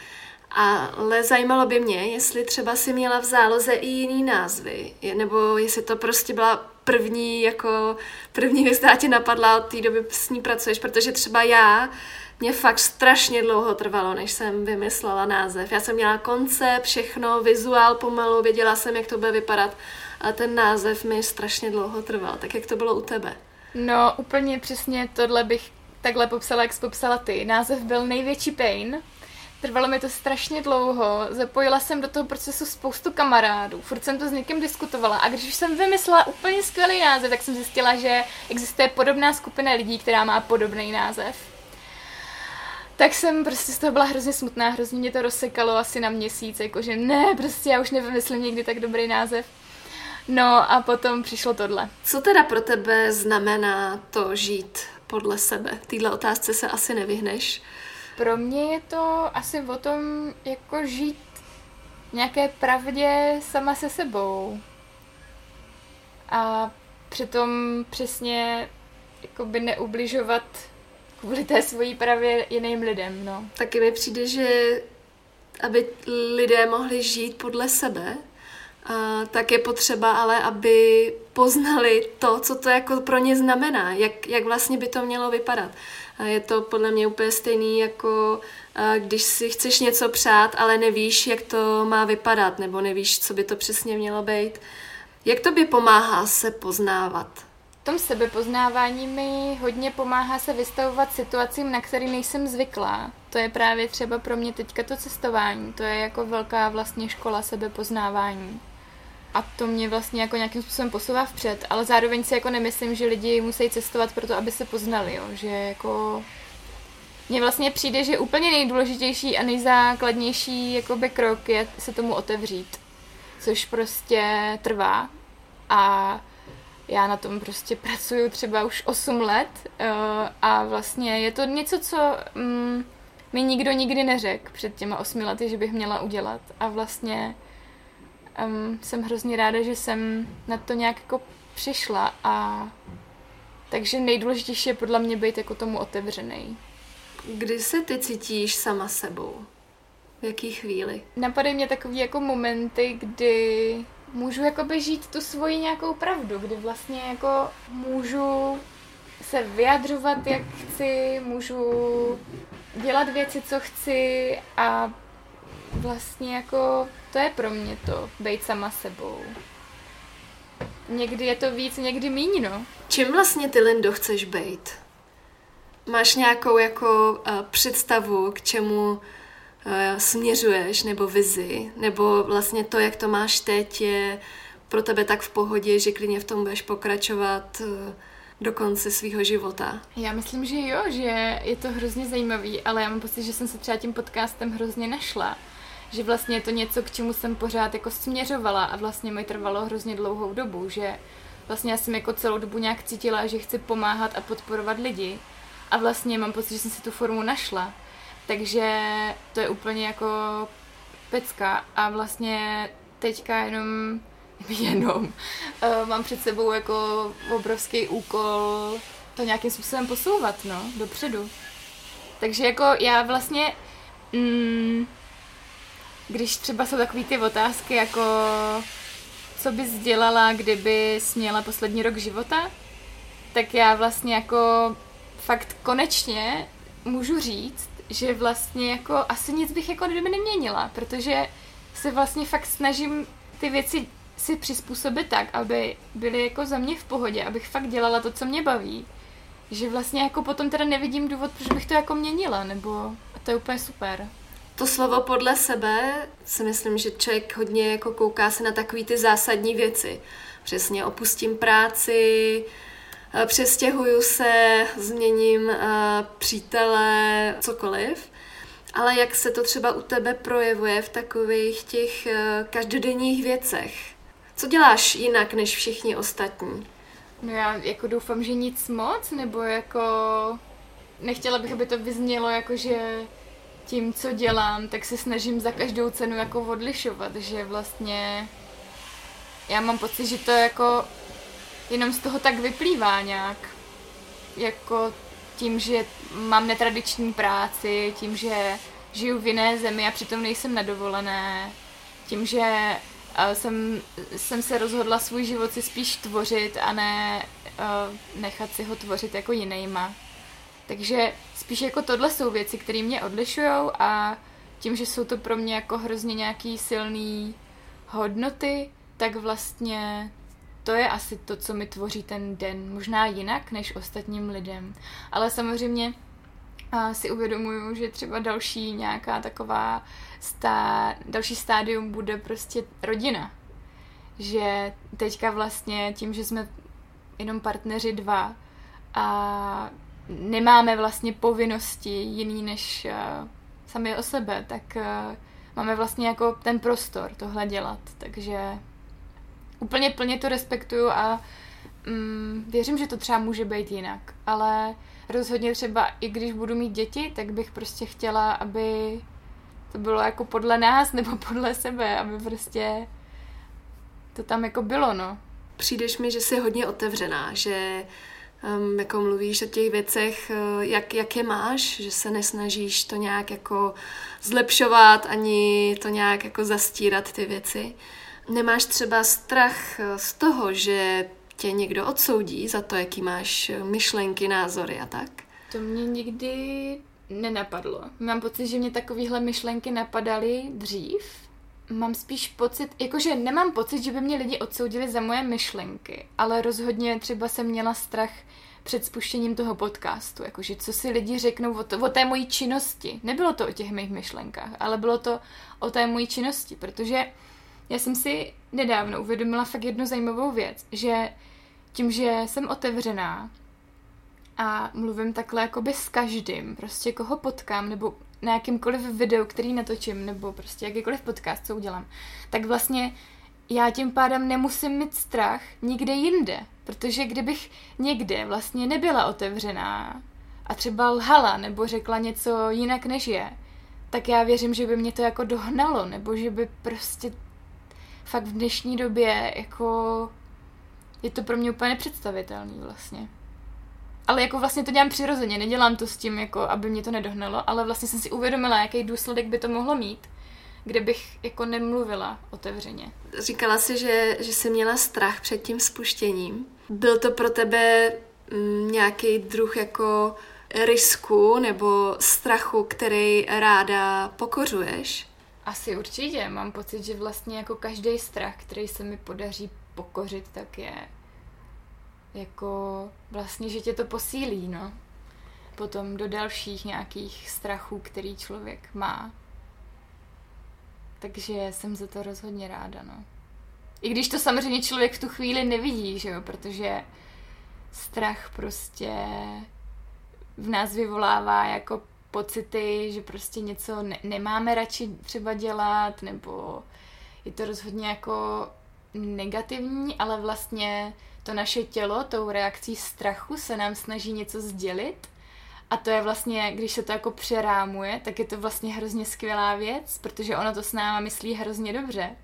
Ale zajímalo by mě, jestli třeba si měla v záloze i jiný názvy, nebo jestli to prostě byla první, jako první věc, která tě napadla od té doby s ní pracuješ, protože třeba já mě fakt strašně dlouho trvalo, než jsem vymyslela název. Já jsem měla koncept, všechno, vizuál pomalu, věděla jsem, jak to bude vypadat, ale ten název mi strašně dlouho trval. Tak jak to bylo u tebe? No, úplně přesně tohle bych takhle popsala, jak jsi popsala ty. Název byl Největší pain. Trvalo mi to strašně dlouho, zapojila jsem do toho procesu spoustu kamarádů, furt jsem to s někým diskutovala a když jsem vymyslela úplně skvělý název, tak jsem zjistila, že existuje podobná skupina lidí, která má podobný název tak jsem prostě z toho byla hrozně smutná, hrozně mě to rozsekalo asi na měsíc, jakože ne, prostě já už nevymyslím někdy tak dobrý název. No a potom přišlo tohle. Co teda pro tebe znamená to žít podle sebe? Týhle otázce se asi nevyhneš. Pro mě je to asi o tom, jako žít nějaké pravdě sama se sebou. A přitom přesně jakoby neubližovat kvůli té svojí pravě jiným lidem, no. Taky mi přijde, že aby lidé mohli žít podle sebe, a tak je potřeba ale, aby poznali to, co to jako pro ně znamená, jak, jak vlastně by to mělo vypadat. Je to podle mě úplně stejný, jako když si chceš něco přát, ale nevíš, jak to má vypadat, nebo nevíš, co by to přesně mělo být. Jak to by pomáhá se poznávat? tom sebepoznávání mi hodně pomáhá se vystavovat situacím, na které nejsem zvyklá. To je právě třeba pro mě teďka to cestování. To je jako velká vlastně škola sebepoznávání. A to mě vlastně jako nějakým způsobem posouvá vpřed, ale zároveň si jako nemyslím, že lidi musí cestovat proto, aby se poznali, jo. že jako mně vlastně přijde, že úplně nejdůležitější a nejzákladnější jakoby krok je se tomu otevřít, což prostě trvá a já na tom prostě pracuju třeba už 8 let uh, a vlastně je to něco, co um, mi nikdo nikdy neřekl před těma 8 lety, že bych měla udělat a vlastně um, jsem hrozně ráda, že jsem na to nějak jako přišla a takže nejdůležitější je podle mě být jako tomu otevřený. Kdy se ty cítíš sama sebou? V jaký chvíli? Napadají mě takový jako momenty, kdy můžu jakoby žít tu svoji nějakou pravdu, kdy vlastně jako můžu se vyjadřovat, jak chci, můžu dělat věci, co chci a vlastně jako to je pro mě to, být sama sebou. Někdy je to víc, někdy míň, no. Čím vlastně ty, Lindo, chceš být? Máš nějakou jako uh, představu, k čemu Eh, směřuješ, nebo vizi, nebo vlastně to, jak to máš teď, je pro tebe tak v pohodě, že klidně v tom budeš pokračovat eh, do konce svého života. Já myslím, že jo, že je to hrozně zajímavý, ale já mám pocit, že jsem se třeba tím podcastem hrozně našla. Že vlastně je to něco, k čemu jsem pořád jako směřovala a vlastně mi trvalo hrozně dlouhou dobu, že vlastně já jsem jako celou dobu nějak cítila, že chci pomáhat a podporovat lidi a vlastně mám pocit, že jsem si tu formu našla. Takže to je úplně jako pecka a vlastně teďka jenom jenom uh, mám před sebou jako obrovský úkol to nějakým způsobem posouvat, no, dopředu. Takže jako já vlastně, mm, když třeba jsou takové ty otázky, jako co bys dělala, kdyby měla poslední rok života, tak já vlastně jako fakt konečně můžu říct, že vlastně jako asi nic bych jako kdyby neměnila, protože se vlastně fakt snažím ty věci si přizpůsobit tak, aby byly jako za mě v pohodě, abych fakt dělala to, co mě baví. Že vlastně jako potom teda nevidím důvod, proč bych to jako měnila, nebo a to je úplně super. To slovo podle sebe si myslím, že člověk hodně jako kouká se na takové ty zásadní věci. Přesně opustím práci, eh, přestěhuju se, změním uh, přítele, cokoliv. Ale jak se to třeba u tebe projevuje v takových těch uh, každodenních věcech? Co děláš jinak než všichni ostatní? No já jako doufám, že nic moc, nebo jako nechtěla bych, aby to vyznělo jako, že tím, co dělám, tak se snažím za každou cenu jako odlišovat, že vlastně já mám pocit, že to jako jenom z toho tak vyplývá nějak. Jako tím, že mám netradiční práci, tím, že žiju v jiné zemi a přitom nejsem na dovolené, tím, že jsem, jsem se rozhodla svůj život si spíš tvořit a ne uh, nechat si ho tvořit jako jinýma. Takže spíš jako tohle jsou věci, které mě odlišují a tím, že jsou to pro mě jako hrozně nějaký silný hodnoty, tak vlastně to je asi to, co mi tvoří ten den. Možná jinak než ostatním lidem. Ale samozřejmě a si uvědomuju, že třeba další nějaká taková stá, další stádium bude prostě rodina. Že teďka vlastně tím, že jsme jenom partneři dva a nemáme vlastně povinnosti jiný než uh, sami o sebe, tak uh, máme vlastně jako ten prostor tohle dělat. Takže úplně plně to respektuju a um, věřím, že to třeba může být jinak. Ale rozhodně třeba i když budu mít děti, tak bych prostě chtěla, aby to bylo jako podle nás nebo podle sebe, aby prostě to tam jako bylo, no. Přijdeš mi, že jsi hodně otevřená, že um, jako mluvíš o těch věcech, uh, jak, jak je máš, že se nesnažíš to nějak jako zlepšovat, ani to nějak jako zastírat ty věci. Nemáš třeba strach uh, z toho, že tě někdo odsoudí za to, jaký máš myšlenky, názory a tak? To mě nikdy nenapadlo. Mám pocit, že mě takovéhle myšlenky napadaly dřív. Mám spíš pocit, jakože nemám pocit, že by mě lidi odsoudili za moje myšlenky, ale rozhodně třeba jsem měla strach před spuštěním toho podcastu, jakože co si lidi řeknou o, to, o té mojí činnosti. Nebylo to o těch mých myšlenkách, ale bylo to o té mojí činnosti, protože já jsem si nedávno uvědomila fakt jednu zajímavou věc, že tím, že jsem otevřená a mluvím takhle jakoby s každým, prostě koho potkám, nebo na jakýmkoliv videu, který natočím, nebo prostě jakýkoliv podcast, co udělám, tak vlastně já tím pádem nemusím mít strach nikde jinde, protože kdybych někde vlastně nebyla otevřená a třeba lhala nebo řekla něco jinak než je, tak já věřím, že by mě to jako dohnalo, nebo že by prostě fakt v dnešní době jako je to pro mě úplně nepředstavitelný vlastně. Ale jako vlastně to dělám přirozeně, nedělám to s tím, jako aby mě to nedohnalo, ale vlastně jsem si uvědomila, jaký důsledek by to mohlo mít, kde bych jako nemluvila otevřeně. Říkala si, že, že jsi měla strach před tím spuštěním. Byl to pro tebe mm, nějaký druh jako risku nebo strachu, který ráda pokořuješ? Asi určitě. Mám pocit, že vlastně jako každý strach, který se mi podaří pokořit, tak je jako vlastně, že tě to posílí, no. Potom do dalších nějakých strachů, který člověk má. Takže jsem za to rozhodně ráda, no. I když to samozřejmě člověk v tu chvíli nevidí, že jo, protože strach prostě v nás vyvolává jako pocity, že prostě něco ne- nemáme radši třeba dělat, nebo je to rozhodně jako negativní, ale vlastně to naše tělo tou reakcí strachu se nám snaží něco sdělit a to je vlastně, když se to jako přerámuje, tak je to vlastně hrozně skvělá věc, protože ono to s náma myslí hrozně dobře.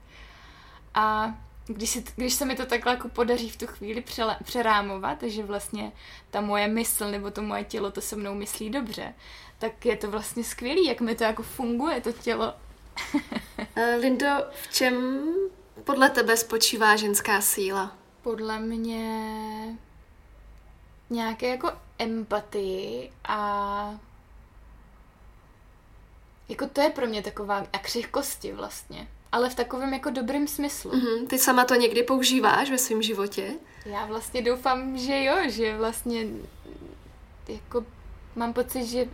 A když, si, když se mi to takhle jako podaří v tu chvíli přele, přerámovat, že vlastně ta moje mysl nebo to moje tělo to se mnou myslí dobře, tak je to vlastně skvělý, jak mi to jako funguje, to tělo. Eh, Lindo, v čem podle tebe spočívá ženská síla? Podle mě nějaké jako empatii a jako to je pro mě taková a křehkosti vlastně. Ale v takovém jako dobrém smyslu. Mm-hmm. Ty sama to někdy používáš ve svém životě? Já vlastně doufám, že jo, že vlastně jako mám pocit, že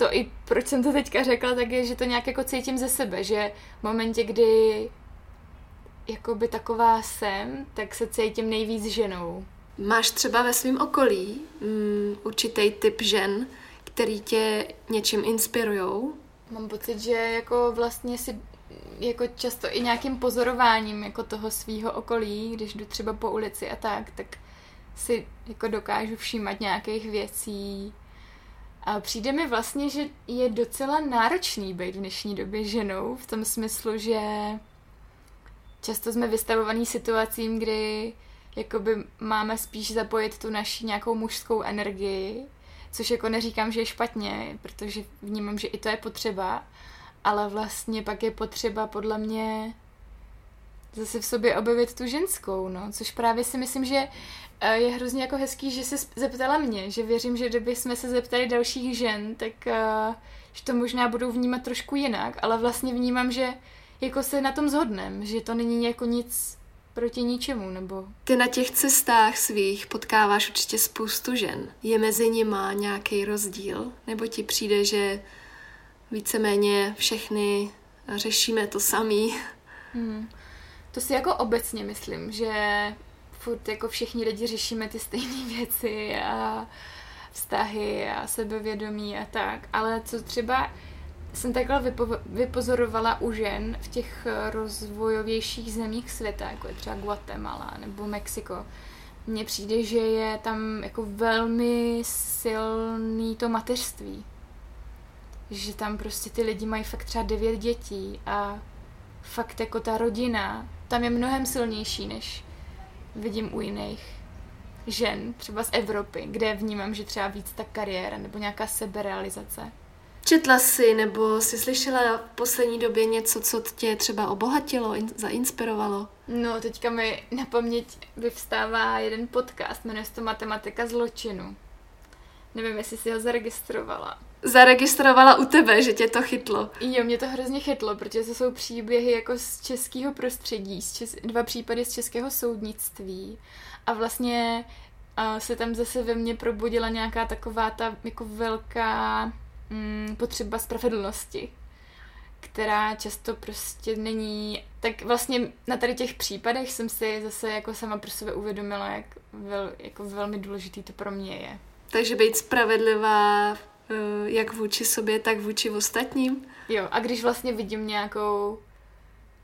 to i proč jsem to teďka řekla, tak je, že to nějak jako cítím ze sebe, že v momentě, kdy jakoby taková jsem, tak se cítím nejvíc ženou. Máš třeba ve svém okolí um, určitý typ žen, který tě něčím inspirujou? Mám pocit, že jako vlastně si jako často i nějakým pozorováním jako toho svého okolí, když jdu třeba po ulici a tak, tak si jako dokážu všímat nějakých věcí. A přijde mi vlastně, že je docela náročný být v dnešní době ženou, v tom smyslu, že často jsme vystavovaní situacím, kdy jakoby máme spíš zapojit tu naši nějakou mužskou energii, což jako neříkám, že je špatně, protože vnímám, že i to je potřeba, ale vlastně pak je potřeba podle mě zase v sobě objevit tu ženskou, no, což právě si myslím, že eh, je hrozně jako hezký, že se zeptala mě, že věřím, že kdyby jsme se zeptali dalších žen, tak uh, že to možná budou vnímat trošku jinak, ale vlastně vnímám, že jako se na tom zhodnem, že to není jako nic proti ničemu, nebo... Ty na těch cestách svých potkáváš určitě spoustu žen. Je mezi nima nějaký rozdíl? Nebo ti přijde, že víceméně všechny řešíme to samý? Hmm. To si jako obecně myslím, že furt jako všichni lidi řešíme ty stejné věci a vztahy a sebevědomí a tak, ale co třeba jsem takhle vypo- vypozorovala u žen v těch rozvojovějších zemích světa, jako je třeba Guatemala nebo Mexiko. Mně přijde, že je tam jako velmi silný to mateřství. Že tam prostě ty lidi mají fakt třeba devět dětí a fakt jako ta rodina tam je mnohem silnější, než vidím u jiných žen, třeba z Evropy, kde vnímám, že třeba víc ta kariéra nebo nějaká seberealizace. Četla jsi nebo jsi slyšela v poslední době něco, co tě třeba obohatilo, in, zainspirovalo? No, teďka mi na paměť vyvstává jeden podcast, jmenuje se to Matematika zločinu. Nevím, jestli jsi ho zaregistrovala. Zaregistrovala u tebe, že tě to chytlo. Jo, mě to hrozně chytlo, protože to jsou příběhy jako z českého prostředí, z čes- dva případy z českého soudnictví. A vlastně uh, se tam zase ve mně probudila nějaká taková ta jako velká mm, potřeba spravedlnosti, která často prostě není... Tak vlastně na tady těch případech jsem si zase jako sama pro sebe uvědomila, jak, vel, jako velmi důležitý to pro mě je. Takže být spravedlivá jak vůči sobě, tak vůči ostatním. Jo, a když vlastně vidím nějakou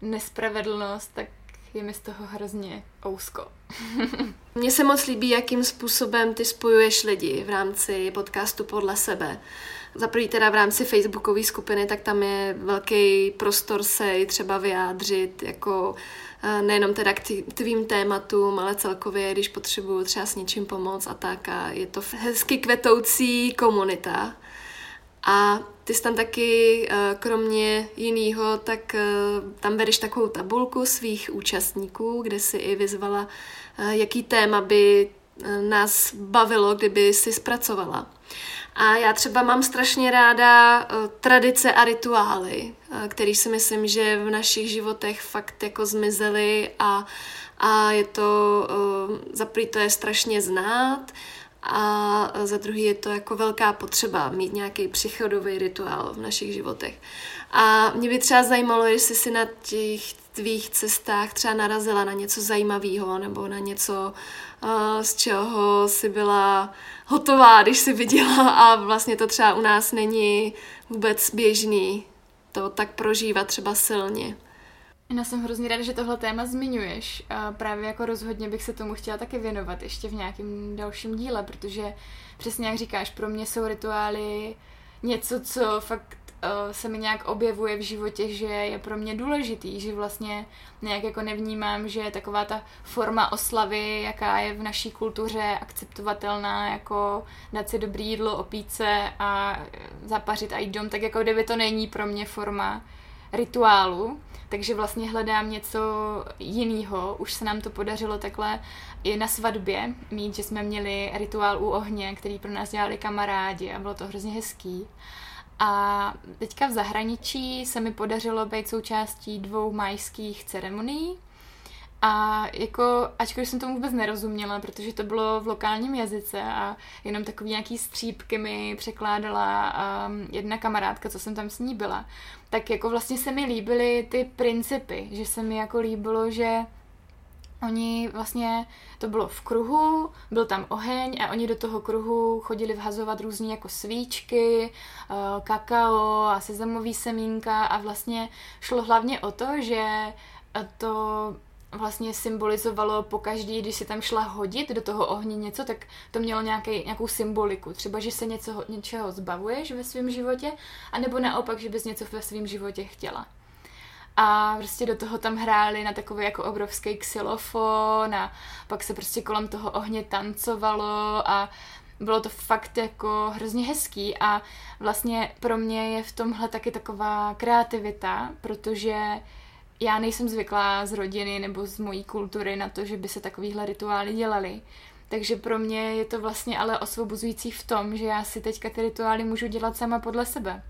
nespravedlnost, tak je mi z toho hrozně ousko. Mně se moc líbí, jakým způsobem ty spojuješ lidi v rámci podcastu Podle sebe. Za prvý teda v rámci facebookové skupiny, tak tam je velký prostor se i třeba vyjádřit, jako eh, nejenom teda k tvým tématům, ale celkově, když potřebuju třeba s něčím pomoct a tak. A je to hezky kvetoucí komunita. A ty jsi tam taky, eh, kromě jiného, tak eh, tam vedeš takovou tabulku svých účastníků, kde si i vyzvala, jaký téma by nás bavilo, kdyby si zpracovala. A já třeba mám strašně ráda uh, tradice a rituály, uh, který si myslím, že v našich životech fakt jako zmizely a, a je to, uh, za prvý to je strašně znát a za druhý je to jako velká potřeba mít nějaký přichodový rituál v našich životech. A mě by třeba zajímalo, jestli si na těch tvých cestách třeba narazila na něco zajímavého nebo na něco, uh, z čeho si byla hotová, když si viděla a vlastně to třeba u nás není vůbec běžný to tak prožívat třeba silně. Já jsem hrozně ráda, že tohle téma zmiňuješ. A právě jako rozhodně bych se tomu chtěla taky věnovat ještě v nějakém dalším díle, protože přesně jak říkáš, pro mě jsou rituály něco, co fakt uh, se mi nějak objevuje v životě, že je pro mě důležitý, že vlastně nějak jako nevnímám, že je taková ta forma oslavy, jaká je v naší kultuře akceptovatelná, jako dát si dobrý jídlo, opít se a zapařit a jít dom, tak jako kdyby to není pro mě forma rituálu, takže vlastně hledám něco jiného. Už se nám to podařilo takhle i na svatbě mít, že jsme měli rituál u ohně, který pro nás dělali kamarádi a bylo to hrozně hezký. A teďka v zahraničí se mi podařilo být součástí dvou majských ceremonií. A jako, ačkoliv jsem tomu vůbec nerozuměla, protože to bylo v lokálním jazyce a jenom takový nějaký střípky mi překládala um, jedna kamarádka, co jsem tam s ní byla, tak jako vlastně se mi líbily ty principy, že se mi jako líbilo, že Oni vlastně, to bylo v kruhu, byl tam oheň a oni do toho kruhu chodili vhazovat různé jako svíčky, eh, kakao a sezamový semínka a vlastně šlo hlavně o to, že to vlastně symbolizovalo po každý, když si tam šla hodit do toho ohně něco, tak to mělo nějaký, nějakou symboliku. Třeba, že se něco, něčeho zbavuješ ve svém životě, anebo naopak, že bys něco ve svém životě chtěla. A prostě do toho tam hráli na takový jako obrovský xylofon a pak se prostě kolem toho ohně tancovalo a bylo to fakt jako hrozně hezký a vlastně pro mě je v tomhle taky taková kreativita, protože já nejsem zvyklá z rodiny nebo z mojí kultury na to, že by se takovýhle rituály dělaly. Takže pro mě je to vlastně ale osvobozující v tom, že já si teďka ty rituály můžu dělat sama podle sebe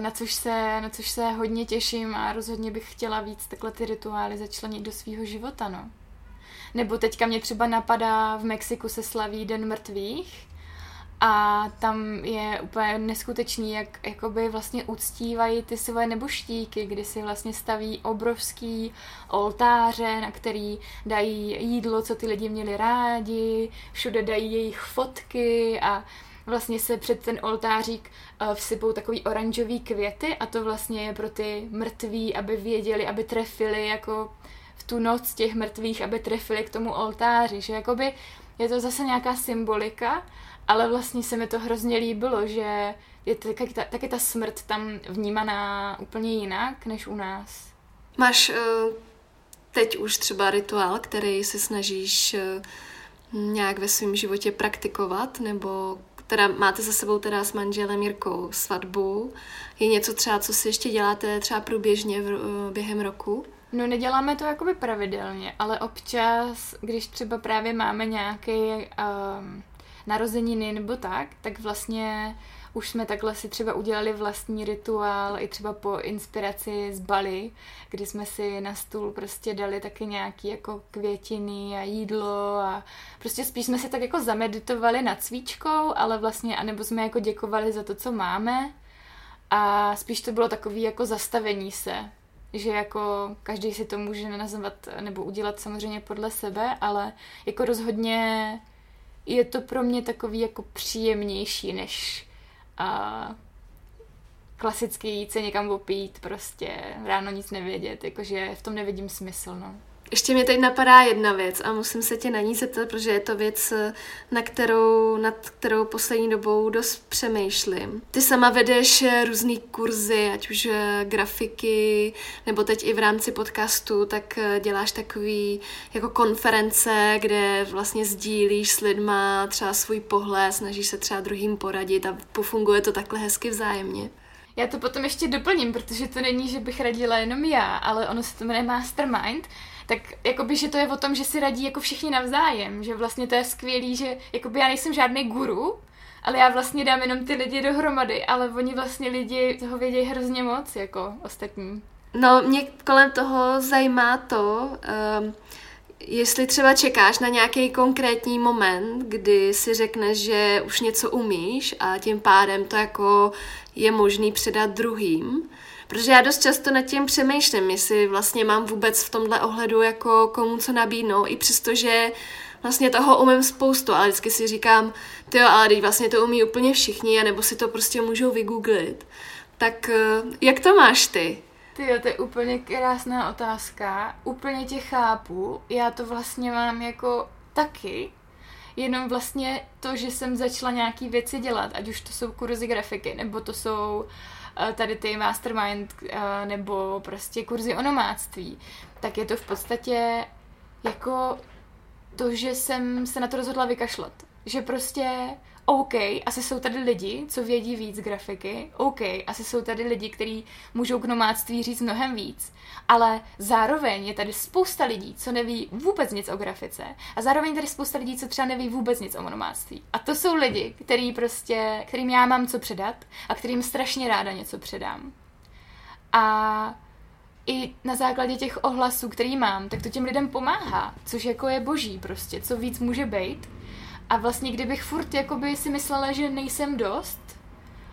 na což, se, na což se hodně těším a rozhodně bych chtěla víc takhle ty rituály začlenit do svého života, no. Nebo teďka mě třeba napadá, v Mexiku se slaví Den mrtvých a tam je úplně neskutečný, jak jakoby vlastně uctívají ty svoje neboštíky, kdy si vlastně staví obrovský oltáře, na který dají jídlo, co ty lidi měli rádi, všude dají jejich fotky a vlastně se před ten oltářík uh, vsypou takový oranžový květy a to vlastně je pro ty mrtví, aby věděli, aby trefili jako v tu noc těch mrtvých, aby trefili k tomu oltáři, že jakoby je to zase nějaká symbolika, ale vlastně se mi to hrozně líbilo, že je taky ta, taky ta smrt tam vnímaná úplně jinak než u nás. Máš uh, teď už třeba rituál, který se snažíš uh, nějak ve svém životě praktikovat, nebo teda máte za sebou teda s manželem Jirkou svatbu. Je něco třeba, co si ještě děláte třeba průběžně v, eh, během roku? No neděláme to jakoby pravidelně, ale občas, když třeba právě máme nějaké um, narozeniny nebo tak, tak vlastně už jsme takhle si třeba udělali vlastní rituál, i třeba po inspiraci z Bali, kdy jsme si na stůl prostě dali taky nějaký jako květiny a jídlo a prostě spíš jsme si tak jako zameditovali nad svíčkou, ale vlastně, anebo jsme jako děkovali za to, co máme. A spíš to bylo takový jako zastavení se, že jako každý si to může nazvat nebo udělat samozřejmě podle sebe, ale jako rozhodně je to pro mě takový jako příjemnější, než a klasicky jít se někam opít, prostě ráno nic nevědět, jakože v tom nevidím smysl, no. Ještě mě teď napadá jedna věc a musím se tě na ní zeptat, protože je to věc, na kterou, nad kterou poslední dobou dost přemýšlím. Ty sama vedeš různé kurzy, ať už eh, grafiky, nebo teď i v rámci podcastu, tak eh, děláš takový jako konference, kde vlastně sdílíš s lidma třeba svůj pohled, snažíš se třeba druhým poradit a pofunguje to takhle hezky vzájemně. Já to potom ještě doplním, protože to není, že bych radila jenom já, ale ono se to jmenuje Mastermind tak jakoby, že to je o tom, že si radí jako všichni navzájem, že vlastně to je skvělý, že jakoby já nejsem žádný guru, ale já vlastně dám jenom ty lidi dohromady, ale oni vlastně lidi toho vědějí hrozně moc, jako ostatní. No, mě kolem toho zajímá to, um, jestli třeba čekáš na nějaký konkrétní moment, kdy si řekneš, že už něco umíš a tím pádem to jako je možný předat druhým, Protože já dost často nad tím přemýšlím, jestli vlastně mám vůbec v tomhle ohledu jako komu co nabídnout, i přestože vlastně toho umím spoustu, ale vždycky si říkám, ty jo, ale teď vlastně to umí úplně všichni, anebo si to prostě můžou vygooglit. Tak eh, jak to máš ty? Ty jo, to je úplně krásná otázka. Úplně tě chápu. Já to vlastně mám jako taky, jenom vlastně to, že jsem začala nějaký věci dělat, ať už to jsou kurzy grafiky, nebo to jsou uh, tady ty mastermind, uh, nebo prostě kurzy o nomáctví, tak je to v podstatě jako to, že jsem se na to rozhodla vykašlat. Že prostě OK, asi jsou tady lidi, co vědí víc grafiky, OK, asi jsou tady lidi, kteří můžou k nomádství říct mnohem víc, ale zároveň je tady spousta lidí, co neví vůbec nic o grafice a zároveň je tady spousta lidí, co třeba neví vůbec nic o nomádství. A to jsou lidi, který prostě, kterým já mám co předat a kterým strašně ráda něco předám. A i na základě těch ohlasů, který mám, tak to těm lidem pomáhá, což jako je boží prostě, co víc může být. A vlastně kdybych furt jakoby si myslela, že nejsem dost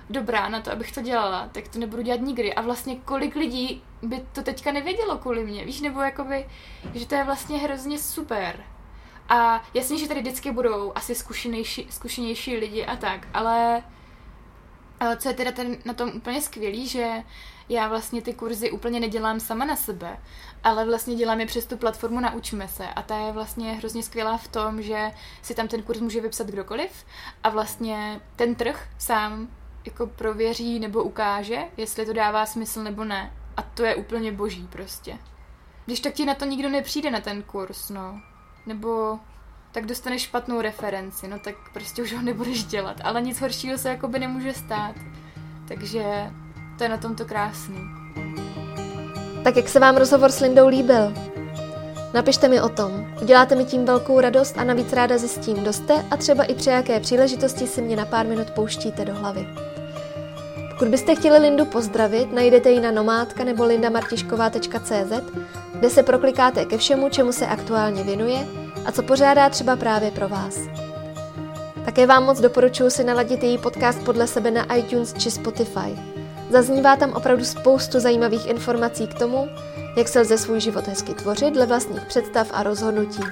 dobrá na to, abych to dělala, tak to nebudu dělat nikdy. A vlastně kolik lidí by to teďka nevědělo kvůli mě, víš, nebo jakoby, že to je vlastně hrozně super. A jasně, že tady vždycky budou asi zkušenější, zkušenější lidi a tak, ale co je teda ten, na tom úplně skvělý, že já vlastně ty kurzy úplně nedělám sama na sebe, ale vlastně dělám je přes tu platformu Naučme se a ta je vlastně hrozně skvělá v tom, že si tam ten kurz může vypsat kdokoliv a vlastně ten trh sám jako prověří nebo ukáže, jestli to dává smysl nebo ne. A to je úplně boží prostě. Když tak ti na to nikdo nepřijde na ten kurz, no. Nebo tak dostaneš špatnou referenci, no tak prostě už ho nebudeš dělat. Ale nic horšího se jako by nemůže stát. Takže to je na tomto krásný. Tak jak se vám rozhovor s Lindou líbil? Napište mi o tom. Uděláte mi tím velkou radost a navíc ráda zjistím, kdo jste a třeba i při jaké příležitosti si mě na pár minut pouštíte do hlavy. Pokud byste chtěli Lindu pozdravit, najdete ji na nomádka nebo lindamartišková.cz, kde se proklikáte ke všemu, čemu se aktuálně věnuje a co pořádá třeba právě pro vás. Také vám moc doporučuji si naladit její podcast podle sebe na iTunes či Spotify. Zaznívá tam opravdu spoustu zajímavých informací k tomu, jak se lze svůj život hezky tvořit dle vlastních představ a rozhodnutí.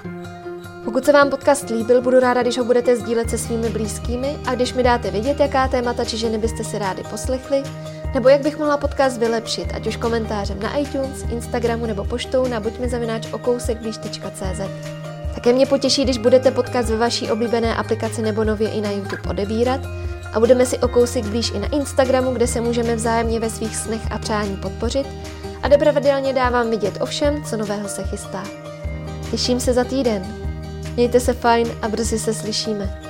Pokud se vám podcast líbil, budu ráda, když ho budete sdílet se svými blízkými a když mi dáte vědět, jaká témata či ženy byste si rádi poslechli, nebo jak bych mohla podcast vylepšit, ať už komentářem na iTunes, Instagramu nebo poštou na buďmizavináč Také mě potěší, když budete podcast ve vaší oblíbené aplikaci nebo nově i na YouTube odebírat a budeme si o kousek blíž i na Instagramu, kde se můžeme vzájemně ve svých snech a přání podpořit a kde dávám vidět o všem, co nového se chystá. Těším se za týden. Mějte se fajn a brzy se slyšíme.